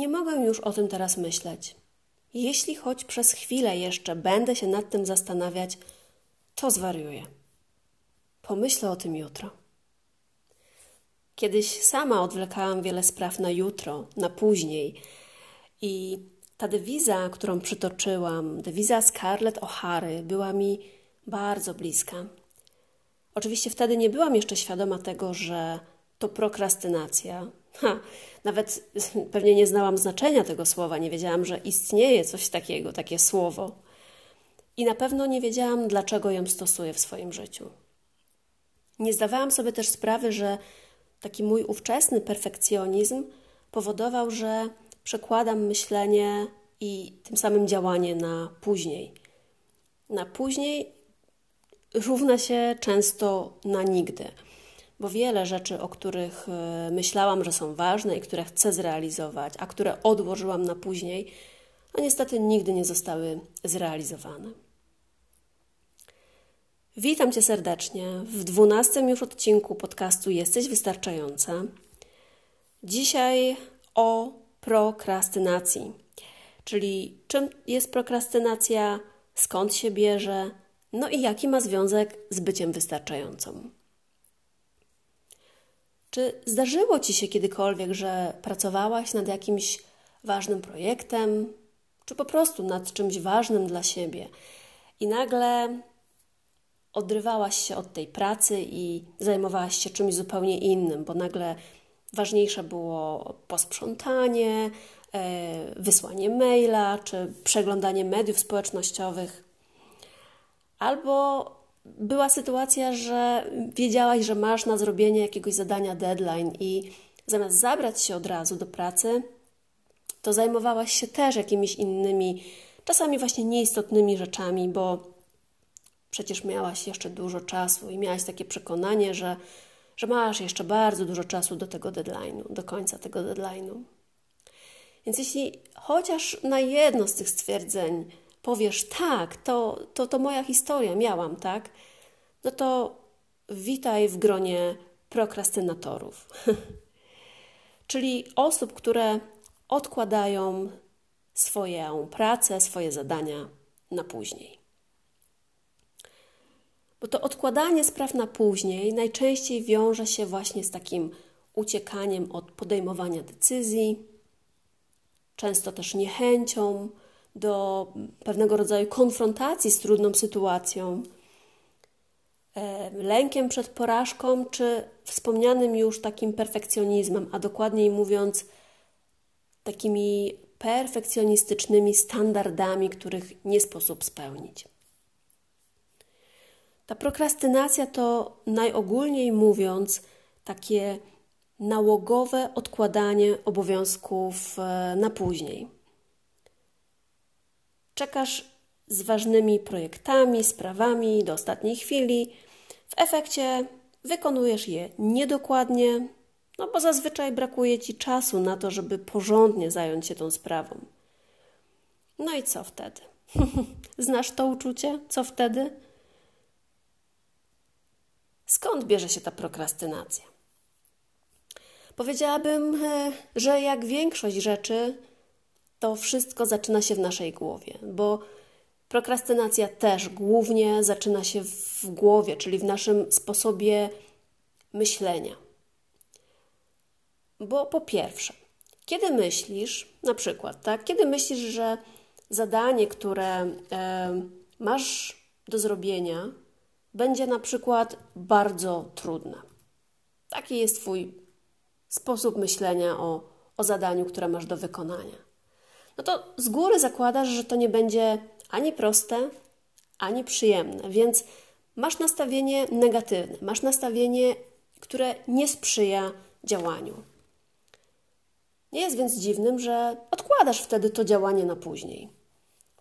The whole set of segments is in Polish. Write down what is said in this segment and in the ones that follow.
Nie mogę już o tym teraz myśleć. Jeśli choć przez chwilę jeszcze będę się nad tym zastanawiać, to zwariuję. Pomyślę o tym jutro. Kiedyś sama odwlekałam wiele spraw na jutro, na później. I ta dewiza, którą przytoczyłam, dewiza Scarlett O'Hary, była mi bardzo bliska. Oczywiście wtedy nie byłam jeszcze świadoma tego, że to prokrastynacja. Ha, nawet pewnie nie znałam znaczenia tego słowa, nie wiedziałam, że istnieje coś takiego, takie słowo. I na pewno nie wiedziałam, dlaczego ją stosuję w swoim życiu. Nie zdawałam sobie też sprawy, że taki mój ówczesny perfekcjonizm powodował, że przekładam myślenie i tym samym działanie na później. Na później równa się często na nigdy, bo wiele rzeczy, o których e, myślałam, że są ważne i które chcę zrealizować, a które odłożyłam na później, a niestety nigdy nie zostały zrealizowane. Witam Cię serdecznie w dwunastym już odcinku podcastu Jesteś Wystarczająca. Dzisiaj o prokrastynacji, czyli czym jest prokrastynacja, skąd się bierze, no i jaki ma związek z byciem wystarczającą. Czy zdarzyło Ci się kiedykolwiek, że pracowałaś nad jakimś ważnym projektem, czy po prostu nad czymś ważnym dla siebie i nagle odrywałaś się od tej pracy i zajmowałaś się czymś zupełnie innym, bo nagle ważniejsze było posprzątanie, e, wysłanie maila czy przeglądanie mediów społecznościowych. Albo była sytuacja, że wiedziałaś, że masz na zrobienie jakiegoś zadania deadline i zamiast zabrać się od razu do pracy, to zajmowałaś się też jakimiś innymi, czasami właśnie nieistotnymi rzeczami, bo przecież miałaś jeszcze dużo czasu i miałaś takie przekonanie, że, że masz jeszcze bardzo dużo czasu do tego deadline'u, do końca tego deadline'u. Więc jeśli chociaż na jedno z tych stwierdzeń powiesz tak, to, to, to moja historia, miałam, tak, no to witaj w gronie prokrastynatorów. Czyli osób, które odkładają swoją pracę, swoje zadania na później. Bo to odkładanie spraw na później najczęściej wiąże się właśnie z takim uciekaniem od podejmowania decyzji, często też niechęcią do pewnego rodzaju konfrontacji z trudną sytuacją, e, lękiem przed porażką, czy wspomnianym już takim perfekcjonizmem, a dokładniej mówiąc, takimi perfekcjonistycznymi standardami, których nie sposób spełnić. Ta prokrastynacja to najogólniej mówiąc takie nałogowe odkładanie obowiązków e, na później. Czekasz z ważnymi projektami, sprawami do ostatniej chwili. W efekcie wykonujesz je niedokładnie, no bo zazwyczaj brakuje ci czasu na to, żeby porządnie zająć się tą sprawą. No i co wtedy? Znasz to uczucie? Co wtedy? Skąd bierze się ta prokrastynacja? Powiedziałabym, e, że jak większość rzeczy, to wszystko zaczyna się w naszej głowie, bo prokrastynacja też głównie zaczyna się w głowie, czyli w naszym sposobie myślenia. Bo po pierwsze, Kiedy myślisz, na przykład, tak, kiedy myślisz, że zadanie, które e, masz do zrobienia, będzie na przykład bardzo trudne. Taki jest Twój sposób myślenia o, o zadaniu, które masz do wykonania. No to z góry zakładasz, że to nie będzie ani proste, ani przyjemne, więc masz nastawienie negatywne, masz nastawienie, które nie sprzyja działaniu. Nie jest więc dziwnym, że odkładasz wtedy to działanie na później.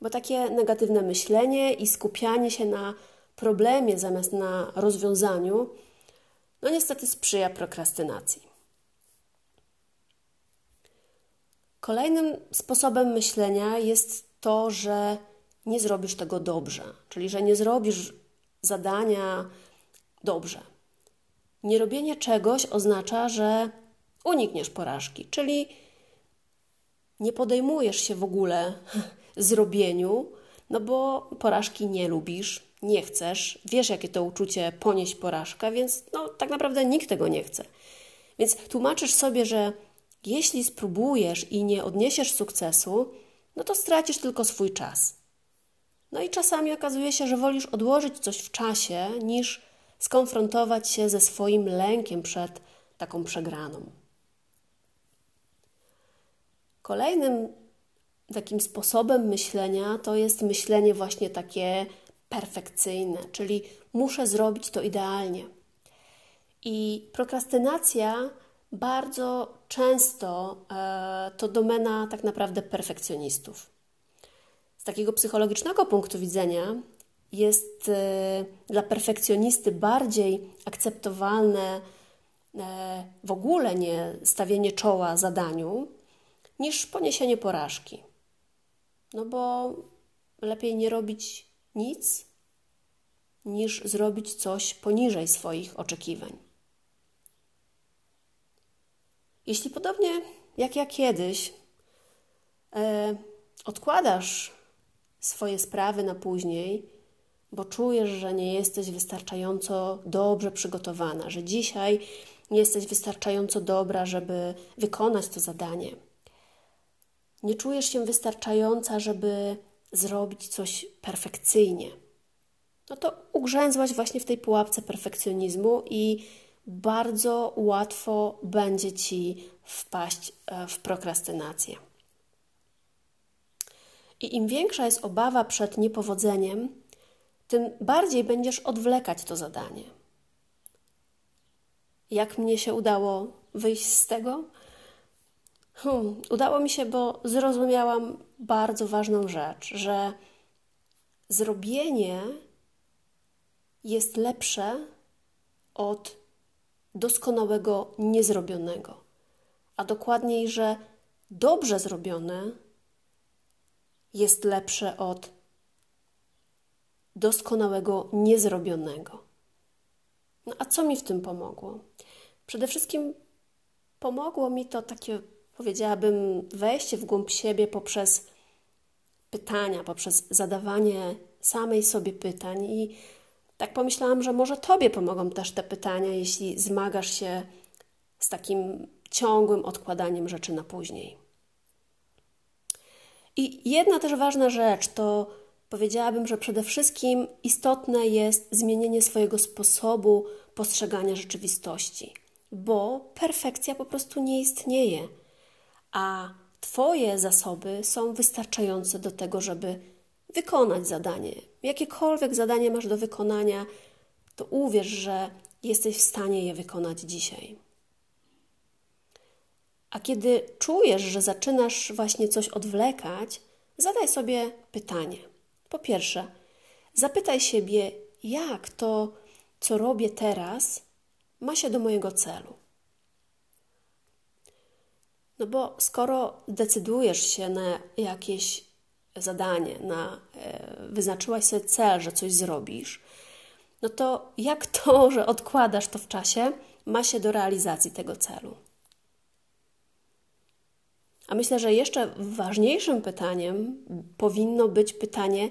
Bo takie negatywne myślenie i skupianie się na problemie zamiast na rozwiązaniu, no niestety sprzyja prokrastynacji. Kolejnym sposobem myślenia jest to, że nie zrobisz tego dobrze, czyli że nie zrobisz zadania dobrze. Nierobienie czegoś oznacza, że unikniesz porażki, czyli nie podejmujesz się w ogóle zrobieniu, no bo porażki nie lubisz, nie chcesz, wiesz, jakie to uczucie ponieść porażkę, więc no, tak naprawdę nikt tego nie chce. Więc tłumaczysz sobie, że jeśli spróbujesz i nie odniesiesz sukcesu, no to stracisz tylko swój czas. No i czasami okazuje się, że wolisz odłożyć coś w czasie, niż skonfrontować się ze swoim lękiem przed taką przegraną. Kolejnym takim sposobem myślenia to jest myślenie właśnie takie perfekcyjne, czyli muszę zrobić to idealnie. I prokrastynacja bardzo często e, to domena tak naprawdę perfekcjonistów. Z takiego psychologicznego punktu widzenia jest e, dla perfekcjonisty bardziej akceptowalne e, w ogóle nie stawienie czoła zadaniu, niż poniesienie porażki. No bo lepiej nie robić nic, niż zrobić coś poniżej swoich oczekiwań. Jeśli podobnie jak ja kiedyś e, odkładasz swoje sprawy na później, bo czujesz, że nie jesteś wystarczająco dobrze przygotowana, że dzisiaj nie jesteś wystarczająco dobra, żeby wykonać to zadanie. Nie czujesz się wystarczająca, żeby zrobić coś perfekcyjnie. No to ugrzęzłaś właśnie w tej pułapce perfekcjonizmu i bardzo łatwo będzie ci wpaść e, w prokrastynację. I im większa jest obawa przed niepowodzeniem, tym bardziej będziesz odwlekać to zadanie. Jak mnie się udało wyjść z tego? Hmm, udało mi się, bo zrozumiałam bardzo ważną rzecz, że zrobienie jest lepsze od doskonałego niezrobionego. A dokładniej, że dobrze zrobione jest lepsze od doskonałego niezrobionego. No a co mi w tym pomogło? Przede wszystkim pomogło mi to takie, powiedziałabym, wejście w głąb siebie poprzez pytania, poprzez zadawanie samej sobie pytań i tak pomyślałam, że może Tobie pomogą też te pytania, jeśli zmagasz się z takim ciągłym odkładaniem rzeczy na później. I jedna też ważna rzecz to powiedziałabym, że przede wszystkim istotne jest zmienienie swojego sposobu postrzegania rzeczywistości, bo perfekcja po prostu nie istnieje, a Twoje zasoby są wystarczające do tego, żeby wykonać zadanie. Jakiekolwiek zadanie masz do wykonania, to uwierz, że jesteś w stanie je wykonać dzisiaj. A kiedy czujesz, że zaczynasz właśnie coś odwlekać, zadaj sobie pytanie. Po pierwsze, zapytaj siebie, jak to, co robię teraz, ma się do mojego celu. No bo skoro decydujesz się na jakieś zadanie, na, e, wyznaczyłaś sobie cel, że coś zrobisz, no to jak to, że odkładasz to w czasie, ma się do realizacji tego celu? A myślę, że jeszcze ważniejszym pytaniem powinno być pytanie,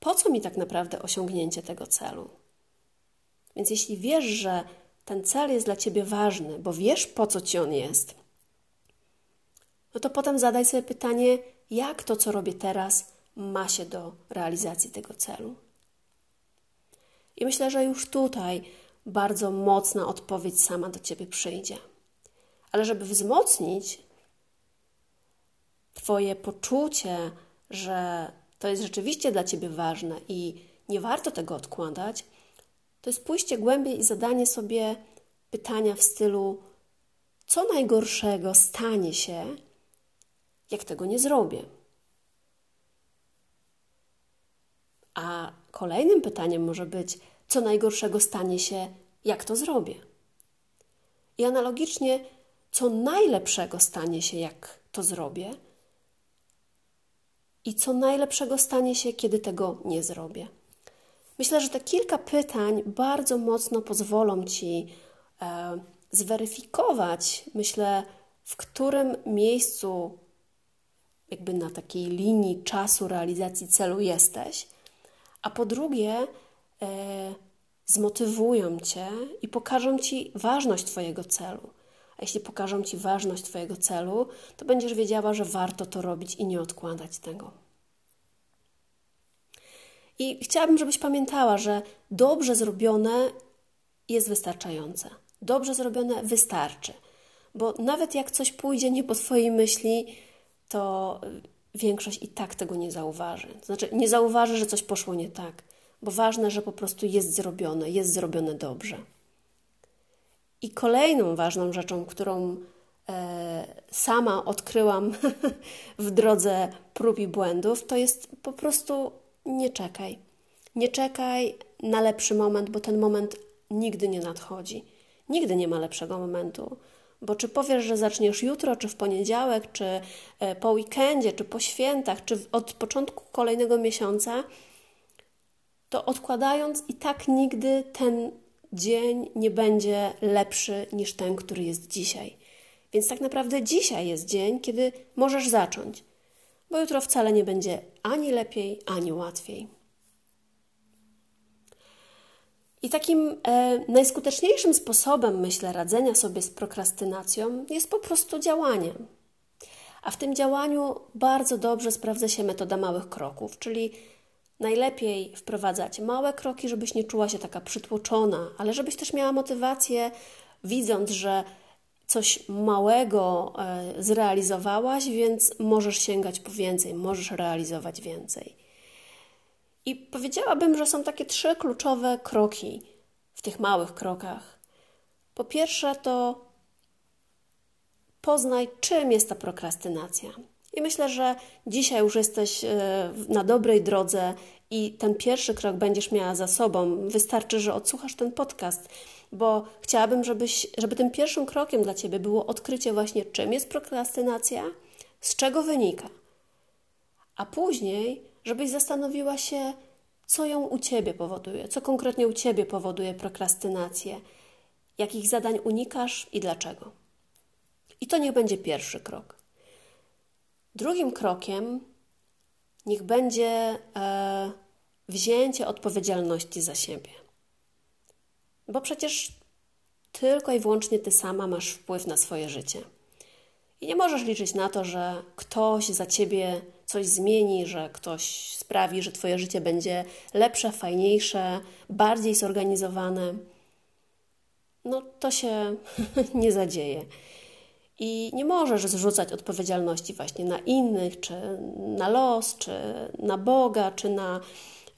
po co mi tak naprawdę osiągnięcie tego celu? Więc jeśli wiesz, że ten cel jest dla ciebie ważny, bo wiesz, po co ci on jest, no to potem zadaj sobie pytanie, jak to, co robię teraz, ma się do realizacji tego celu. I myślę, że już tutaj bardzo mocna odpowiedź sama do ciebie przyjdzie. Ale żeby wzmocnić Twoje poczucie, że to jest rzeczywiście dla ciebie ważne i nie warto tego odkładać, to jest pójście głębiej i zadanie sobie pytania w stylu: co najgorszego stanie się, jak tego nie zrobię? A kolejnym pytaniem może być, co najgorszego stanie się, jak to zrobię? I analogicznie, co najlepszego stanie się, jak to zrobię? I co najlepszego stanie się, kiedy tego nie zrobię? Myślę, że te kilka pytań bardzo mocno pozwolą Ci e, zweryfikować, myślę, w którym miejscu, jakby na takiej linii czasu realizacji celu jesteś, a po drugie, e, zmotywują Cię i pokażą Ci ważność Twojego celu. A jeśli pokażą Ci ważność Twojego celu, to będziesz wiedziała, że warto to robić i nie odkładać tego. I chciałabym, żebyś pamiętała, że dobrze zrobione jest wystarczające. Dobrze zrobione wystarczy. Bo nawet jak coś pójdzie nie po Twojej myśli, to większość i tak tego nie zauważy. To znaczy, nie zauważy, że coś poszło nie tak, bo ważne, że po prostu jest zrobione, jest zrobione dobrze. I kolejną ważną rzeczą, którą e, sama odkryłam w drodze prób i błędów, to jest po prostu nie czekaj. Nie czekaj na lepszy moment, bo ten moment nigdy nie nadchodzi. Nigdy nie ma lepszego momentu. Bo czy powiesz, że zaczniesz jutro, czy w poniedziałek, czy e, po weekendzie, czy po świętach, czy od początku kolejnego miesiąca, to odkładając i tak nigdy ten dzień nie będzie lepszy niż ten, który jest dzisiaj. Więc tak naprawdę dzisiaj jest dzień, kiedy możesz zacząć, bo jutro wcale nie będzie ani lepiej, ani łatwiej. I takim e, najskuteczniejszym sposobem, myślę, radzenia sobie z prokrastynacją jest po prostu działaniem. A w tym działaniu bardzo dobrze sprawdza się metoda małych kroków, czyli najlepiej wprowadzać małe kroki, żebyś nie czuła się taka przytłoczona, ale żebyś też miała motywację, widząc, że coś małego e, zrealizowałaś, więc możesz sięgać po więcej, możesz realizować więcej. I powiedziałabym, że są takie trzy kluczowe kroki w tych małych krokach. Po pierwsze, to poznaj, czym jest ta prokrastynacja. I myślę, że dzisiaj już jesteś e, na dobrej drodze i ten pierwszy krok będziesz miała za sobą. Wystarczy, że odsłuchasz ten podcast, bo chciałabym, żebyś, żeby tym pierwszym krokiem dla Ciebie było odkrycie właśnie, czym jest prokrastynacja, z czego wynika. A później żebyś zastanowiła się, co ją u ciebie powoduje, co konkretnie u ciebie powoduje prokrastynację, jakich zadań unikasz i dlaczego. I to niech będzie pierwszy krok. Drugim krokiem niech będzie e, wzięcie odpowiedzialności za siebie. Bo przecież tylko i wyłącznie ty sama masz wpływ na swoje życie. I nie możesz liczyć na to, że ktoś za ciebie coś zmieni, że ktoś sprawi, że Twoje życie będzie lepsze, fajniejsze, bardziej zorganizowane, no to się nie zadzieje. I nie możesz zrzucać odpowiedzialności właśnie na innych, czy na los, czy na Boga, czy na,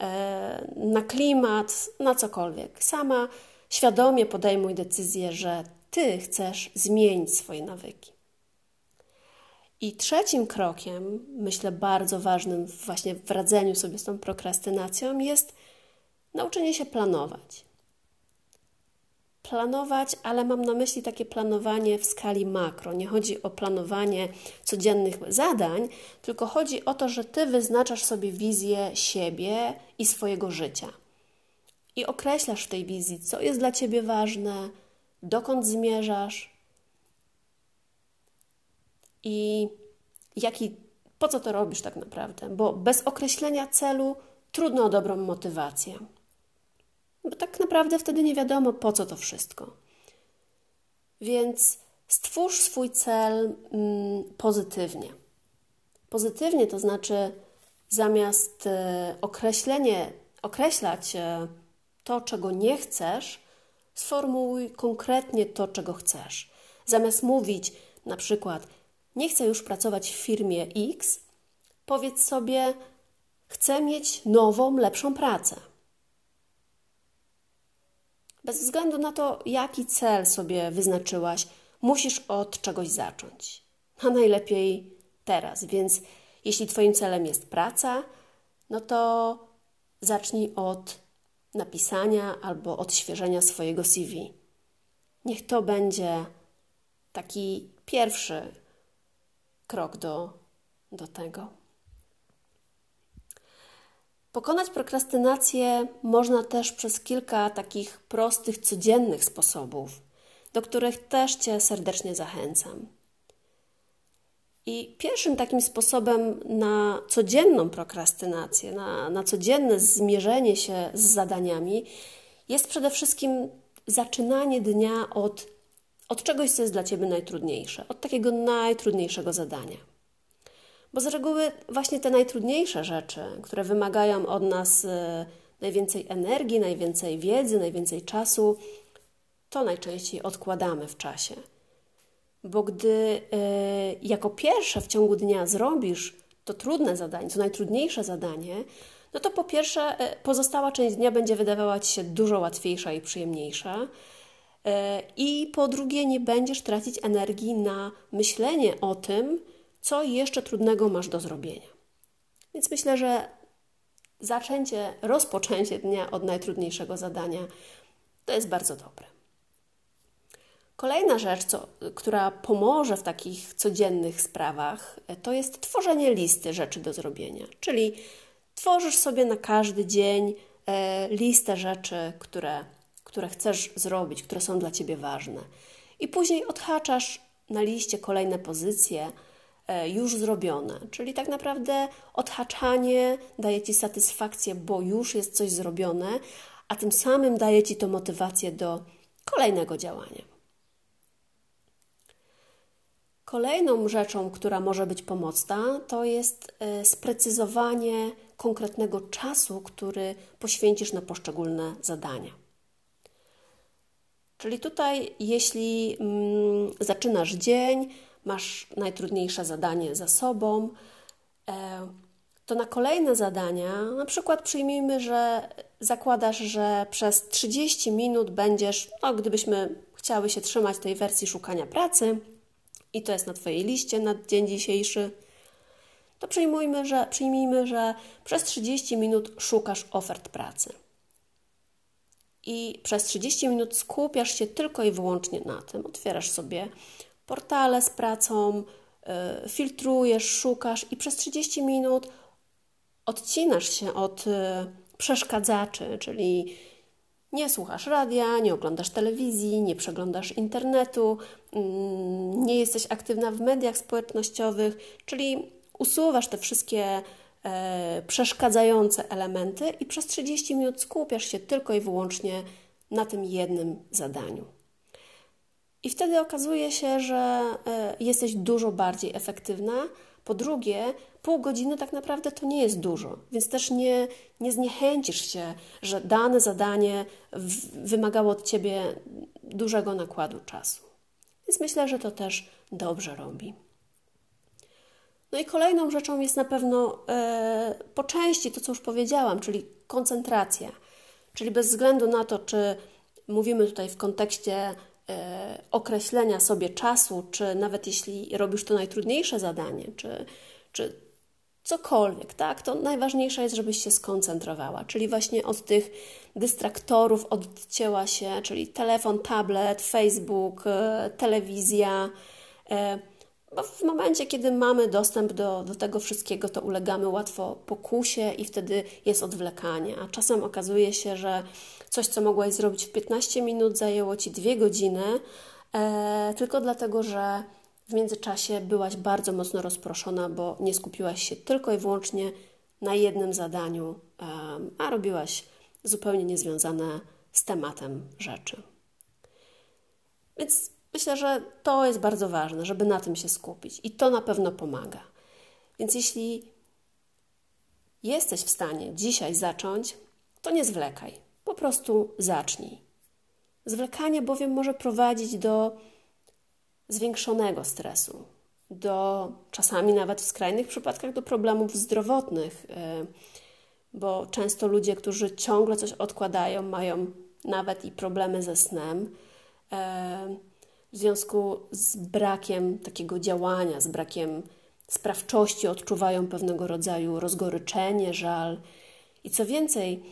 e, na klimat, na cokolwiek. Sama świadomie podejmuj decyzję, że Ty chcesz zmienić swoje nawyki. I trzecim krokiem, myślę bardzo ważnym właśnie w radzeniu sobie z tą prokrastynacją, jest nauczenie się planować. Planować, ale mam na myśli takie planowanie w skali makro. Nie chodzi o planowanie codziennych zadań, tylko chodzi o to, że ty wyznaczasz sobie wizję siebie i swojego życia. I określasz w tej wizji, co jest dla ciebie ważne, dokąd zmierzasz, i jaki, po co to robisz tak naprawdę? Bo bez określenia celu trudno o dobrą motywację. Bo tak naprawdę wtedy nie wiadomo, po co to wszystko. Więc stwórz swój cel mm, pozytywnie. Pozytywnie to znaczy zamiast e, określenie, określać e, to, czego nie chcesz, sformułuj konkretnie to, czego chcesz. Zamiast mówić na przykład nie chcę już pracować w firmie X, powiedz sobie chcę mieć nową, lepszą pracę. Bez względu na to, jaki cel sobie wyznaczyłaś, musisz od czegoś zacząć. A najlepiej teraz. Więc jeśli Twoim celem jest praca, no to zacznij od napisania albo odświeżenia swojego CV. Niech to będzie taki pierwszy krok do, do tego. Pokonać prokrastynację można też przez kilka takich prostych, codziennych sposobów, do których też Cię serdecznie zachęcam. I pierwszym takim sposobem na codzienną prokrastynację, na, na codzienne zmierzenie się z zadaniami jest przede wszystkim zaczynanie dnia od, od czegoś, co jest dla Ciebie najtrudniejsze, od takiego najtrudniejszego zadania. Bo z reguły właśnie te najtrudniejsze rzeczy, które wymagają od nas e, najwięcej energii, najwięcej wiedzy, najwięcej czasu, to najczęściej odkładamy w czasie. Bo gdy y, jako pierwsze w ciągu dnia zrobisz to trudne zadanie, to najtrudniejsze zadanie, no to po pierwsze y, pozostała część dnia będzie wydawała Ci się dużo łatwiejsza i przyjemniejsza. Y, I po drugie, nie będziesz tracić energii na myślenie o tym, co jeszcze trudnego masz do zrobienia. Więc myślę, że zaczęcie, rozpoczęcie dnia od najtrudniejszego zadania to jest bardzo dobre. Kolejna rzecz, co, która pomoże w takich codziennych sprawach, to jest tworzenie listy rzeczy do zrobienia. Czyli tworzysz sobie na każdy dzień e, listę rzeczy, które, które chcesz zrobić, które są dla ciebie ważne. I później odhaczasz na liście kolejne pozycje e, już zrobione. Czyli tak naprawdę odhaczanie daje ci satysfakcję, bo już jest coś zrobione, a tym samym daje ci to motywację do kolejnego działania. Kolejną rzeczą, która może być pomocna, to jest e, sprecyzowanie konkretnego czasu, który poświęcisz na poszczególne zadania. Czyli tutaj, jeśli mm, zaczynasz dzień, masz najtrudniejsze zadanie za sobą, e, to na kolejne zadania, na przykład przyjmijmy, że zakładasz, że przez 30 minut będziesz, no gdybyśmy chciały się trzymać tej wersji szukania pracy, i to jest na Twojej liście na dzień dzisiejszy, to przyjmujmy, że, przyjmijmy, że przez 30 minut szukasz ofert pracy. I przez 30 minut skupiasz się tylko i wyłącznie na tym. Otwierasz sobie portale z pracą, yy, filtrujesz, szukasz i przez 30 minut odcinasz się od yy, przeszkadzaczy, czyli nie słuchasz radia, nie oglądasz telewizji, nie przeglądasz internetu, mm, nie jesteś aktywna w mediach społecznościowych, czyli usuwasz te wszystkie przeszkadzające elementy i przez 30 minut skupiasz się tylko i wyłącznie na tym jednym zadaniu. I wtedy okazuje się, że e, jesteś dużo bardziej efektywna. Po drugie, pół godziny tak naprawdę to nie jest dużo, więc też nie, nie zniechęcisz się, że dane zadanie wymagało od ciebie dużego nakładu czasu. Więc myślę, że to też dobrze robi. No i kolejną rzeczą jest na pewno e, po części to, co już powiedziałam, czyli koncentracja. Czyli bez względu na to, czy mówimy tutaj w kontekście e, określenia sobie czasu, czy nawet jeśli robisz to najtrudniejsze zadanie, czy, czy cokolwiek, tak? To najważniejsze jest, żebyś się skoncentrowała, czyli właśnie od tych dystraktorów odcięła się, czyli telefon, tablet, Facebook, e, telewizja. E, bo w momencie, kiedy mamy dostęp do, do tego wszystkiego, to ulegamy łatwo pokusie i wtedy jest odwlekanie. A czasem okazuje się, że coś, co mogłaś zrobić w 15 minut, zajęło ci 2 godziny, e, tylko dlatego, że w międzyczasie byłaś bardzo mocno rozproszona, bo nie skupiłaś się tylko i wyłącznie na jednym zadaniu, a robiłaś zupełnie niezwiązane z tematem rzeczy. Więc Myślę, że to jest bardzo ważne, żeby na tym się skupić i to na pewno pomaga. Więc jeśli jesteś w stanie dzisiaj zacząć, to nie zwlekaj. Po prostu zacznij. Zwlekanie bowiem może prowadzić do zwiększonego stresu, do czasami nawet w skrajnych przypadkach do problemów zdrowotnych, e, bo często ludzie, którzy ciągle coś odkładają, mają nawet i problemy ze snem w związku z brakiem takiego działania, z brakiem sprawczości odczuwają pewnego rodzaju rozgoryczenie, żal. I co więcej,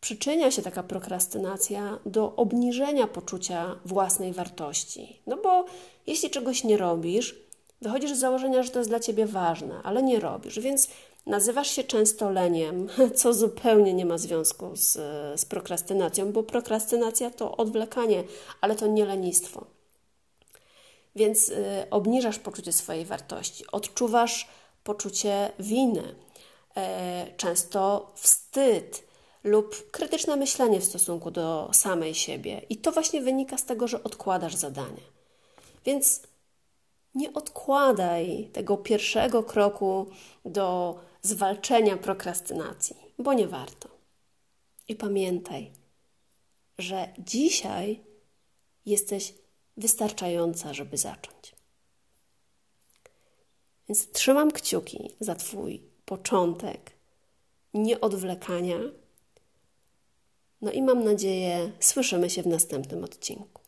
przyczynia się taka prokrastynacja do obniżenia poczucia własnej wartości. No bo jeśli czegoś nie robisz, wychodzisz z założenia, że to jest dla ciebie ważne, ale nie robisz, więc nazywasz się często leniem, co zupełnie nie ma związku z, z prokrastynacją, bo prokrastynacja to odwlekanie, ale to nie lenistwo. Więc y, obniżasz poczucie swojej wartości, odczuwasz poczucie winy, e, często wstyd lub krytyczne myślenie w stosunku do samej siebie. I to właśnie wynika z tego, że odkładasz zadanie. Więc nie odkładaj tego pierwszego kroku do zwalczenia prokrastynacji, bo nie warto. I pamiętaj, że dzisiaj jesteś wystarczająca, żeby zacząć. Więc trzymam kciuki za Twój początek nieodwlekania. No i mam nadzieję, słyszymy się w następnym odcinku.